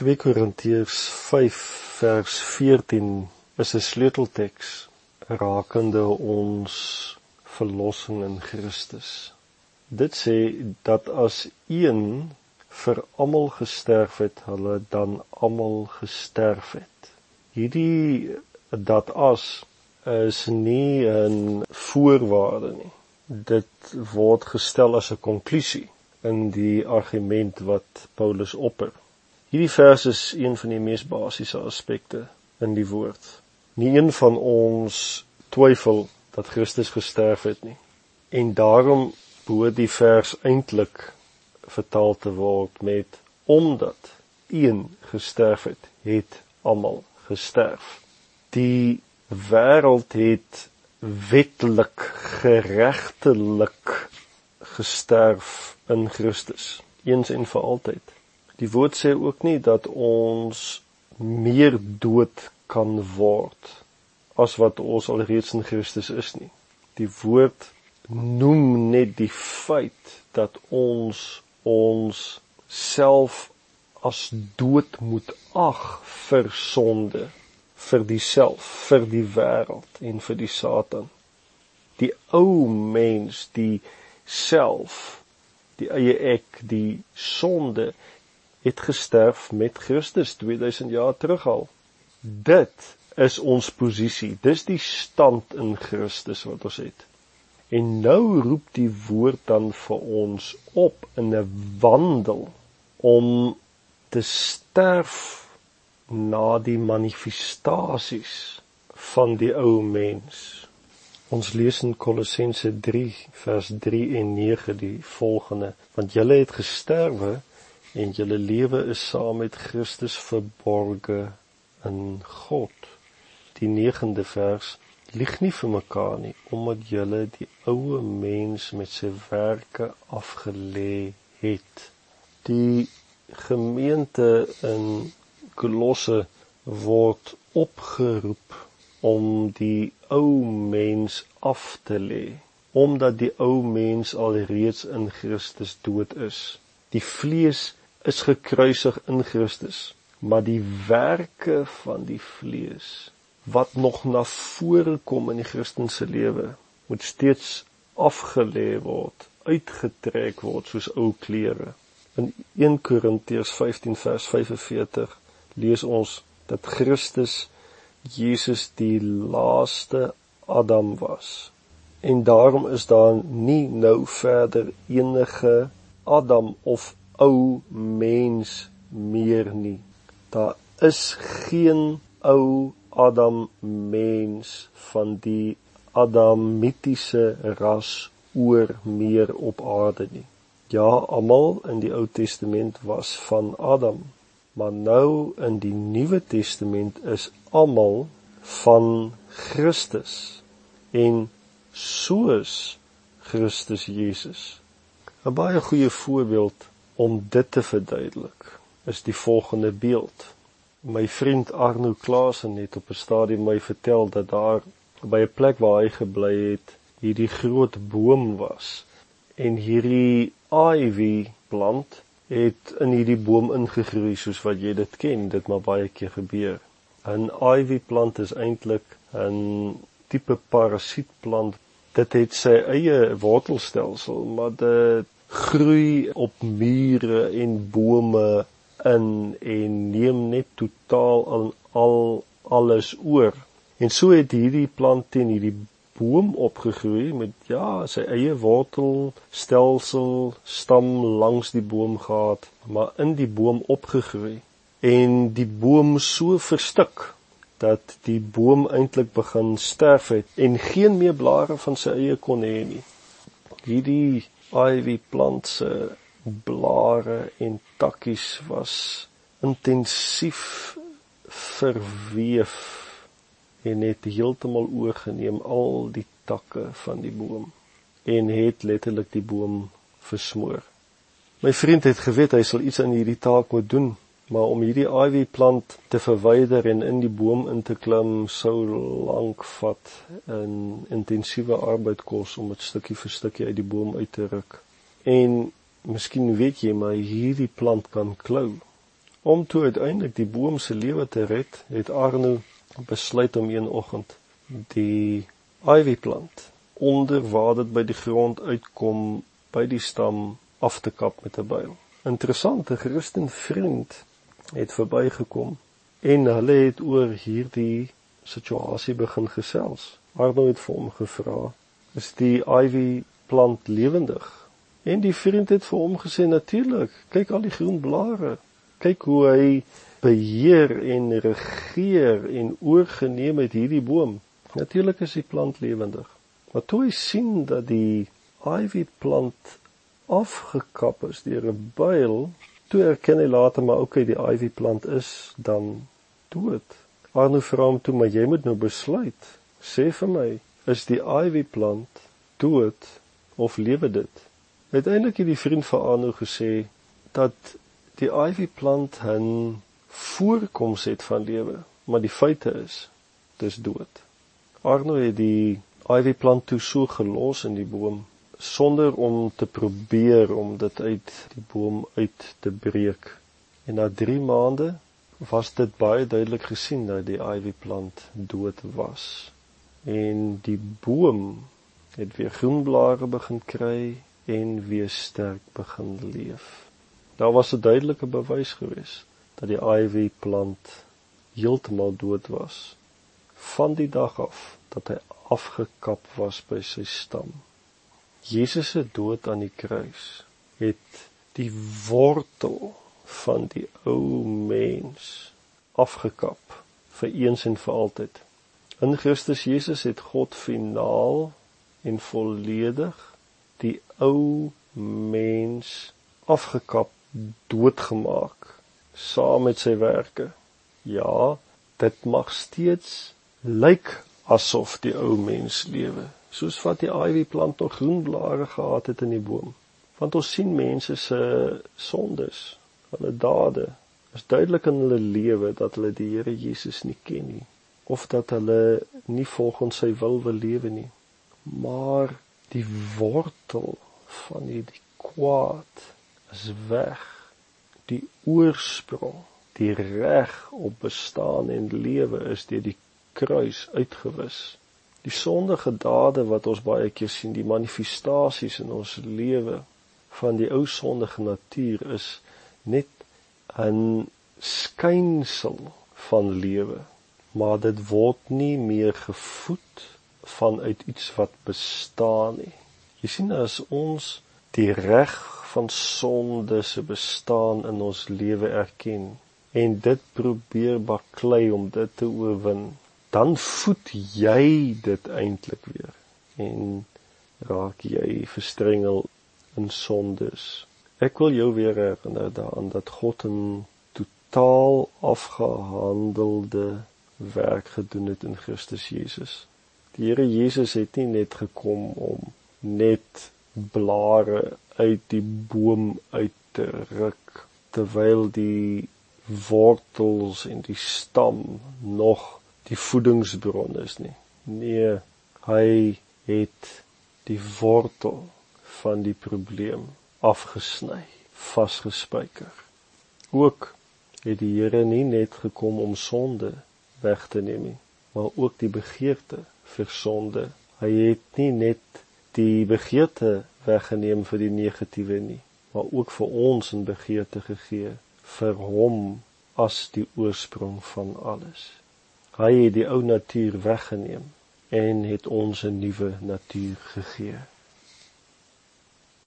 2 Korintiërs 5 vers 14 is 'n sleutelteks rakende ons verlossing in Christus. Dit sê dat as een vir almal gesterf het, hulle dan almal gesterf het. Hierdie dat as is nie 'n voorwaarde nie. Dit word gestel as 'n konklusie in die argument wat Paulus opper. Hierdie vers is een van die mees basiese aspekte in die woord. Nie een van ons twyfel dat Christus gesterf het nie. En daarom behoort die vers eintlik vertaal te word met omdat een gesterf het, het almal gesterf. Die wêreld het wettelik geregtelik gesterf in Christus eens en vir altyd. Die woord sê ook nie dat ons meer dood kan word as wat ons alreeds in Christus is nie. Die woord noem net die feit dat ons ons self as dood moet ag vir sonde, vir diself, vir die wêreld en vir die Satan. Die ou mens, die self, die eie ek, die sonde het gesterf met Christus 2000 jaar terug al. Dit is ons posisie. Dis die stand in Christus wat ons het. En nou roep die woord dan vir ons op in 'n wandel om te sterf na die manifestasies van die ou mens. Ons lees in Kolossense 3 vers 3 en 9 die volgende: Want julle het gesterwe en julle lewe is saam met Christus verborge in God. Die 9de vers lieg nie vir mekaar nie omdat julle die ou mens met sy werke afgelê het. Die gemeente in Kolosse word opgeroep om die ou mens af te lê omdat die ou mens alreeds in Christus dood is. Die vlees is gekruisig in Christus, maar die werke van die vlees wat nog na vore kom in die Christelike lewe moet steeds afgelê word, uitgetrek word soos ou klere. In 1 Korintiërs 15 vers 45 lees ons dat Christus Jesus die laaste Adam was. En daarom is daar nie nou verder enige Adam of ou mens meer nie. Daar is geen ou Adam mens van die adamitiese ras oor meer op aarde nie. Ja, almal in die Ou Testament was van Adam, maar nou in die Nuwe Testament is almal van Christus en soos Christus Jesus. 'n Baie goeie voorbeeld om dit te verduidelik is die volgende beeld. My vriend Arno Klaasen het op 'n stadium my vertel dat daar by 'n plek waar hy gebly het, hierdie groot boom was en hierdie ivy plant het in hierdie boom ingegroei soos wat jy dit ken, dit maar baie keer gebeur. 'n Ivy plant is eintlik 'n tipe parasietplant. Dit het sy eie wortelstelsel, maar dit groei op mure en bome in en neem net totaal al, al alles oor. En so het hierdie plant teen hierdie boom opgegroei met ja, sy eie wortelstelsel, stam langs die boom gehad, maar in die boom opgegroei en die boom so verstik dat die boom eintlik begin sterf het en geen meer blare van sy eie kon hê nie. Hierdie ivy plant se blare en takkies was intensief verweef en het heeltemal oorgeneem al die takke van die boom en het letterlik die boom versmoor. My vriend het geweet hy sal iets aan hierdie taak moet doen, maar om hierdie ivy plant te verwyder en in die boom in te klim sou lank vat en intensiewe arbeid kos om dit stukkie vir stukkie uit die boom uit te ruk. En miskien weet jy maar hierdie plant kan klou. Om toe uiteindelik die boom se lewe te red, het Arno besluit om een oggend die ivy plant onder waar dit by die grond uitkom by die stam af te kap met 'n byl. Interessant, 'n Christen vriend het verbygekom en hulle het oor hierdie situasie begin gesels. Arno het vir hom gevra: "Is die ivy plant lewendig?" En die vriend het vir hom gesê: "Natuurlik. Kyk al die groen blare. Kyk hoe hy beheer en regeer en oorgeneem het hierdie boom. Natuurlik is die plant lewendig." Maar toe hy sien dat die ivy plant afgekap is deur 'n byl, toe erken hy later maar okay, die ivy plant is dan dood. Arno vra hom toe, maar jy moet nou besluit. Sê vir my, is die ivy plant dood of lewe dit? Uiteindelik het die vriend van Arno gesê dat die ivy plant 'n voorkoms het van lewe, maar die feite is dis dood. Arno het die ivy plant toe so gelos in die boom sonder om te probeer om dit uit die boom uit te breek. En na 3 maande was dit baie duidelik gesien dat die ivy plant dood was en die boom het weer groen blare begin kry en weer sterk begin leef. Daar was 'n duidelike bewys gewees dat die ivy plant heeltemal dood was van die dag af dat hy afgekap was by sy stam. Jesus se dood aan die kruis het die wortel van die ou mens afgekap vir eens en vir altyd. In Christus Jesus het God finaal en volledig die ou mens afgekap, doodgemaak saam met sy werke. Ja, dit mag steeds lyk asof die ou mens lewe, soos wat die ivy plant nog groen blare gehad het in die boom. Want ons sien mense se sondes hulle dade is duidelik in hulle lewe dat hulle die Here Jesus nie ken nie of dat hulle nie volgens sy wil wil lewe nie. Maar die wortel van hierdie kwaad is weg. Die oorsprong die reg op bestaan en lewe is deur die kruis uitgewis die sondige dade wat ons baie keer sien die manifestasies in ons lewe van die ou sondige natuur is net 'n skynsel van lewe, maar dit word nie meer gevoed vanuit iets wat bestaan nie. Jy sien as ons die reg van sonde se bestaan in ons lewe erken en dit probeer baklei om dit te oorwin, dan voed jy dit eintlik weer en raak jy verstrengel in sondes. Ek wil jou weer herinner daaraan dat God 'n totaal afgehandelde werk gedoen het in Christus Jesus. Die Here Jesus het nie net gekom om net blare uit die boom uit te ruk terwyl die wortels en die stam nog die voedingsbron is nie. Nee, hy het die wortel van die probleem afgesny, vasgespijker. Ook het die Here nie net gekom om sonde weg te neem nie, maar ook die begeerte vir sonde. Hy het nie net die begeerte weggeneem vir die negatiewe nie, maar ook vir ons 'n begeerte gegee vir hom as die oorsprong van alles. Hy het die ou natuur weggeneem en het ons 'n nuwe natuur gegee.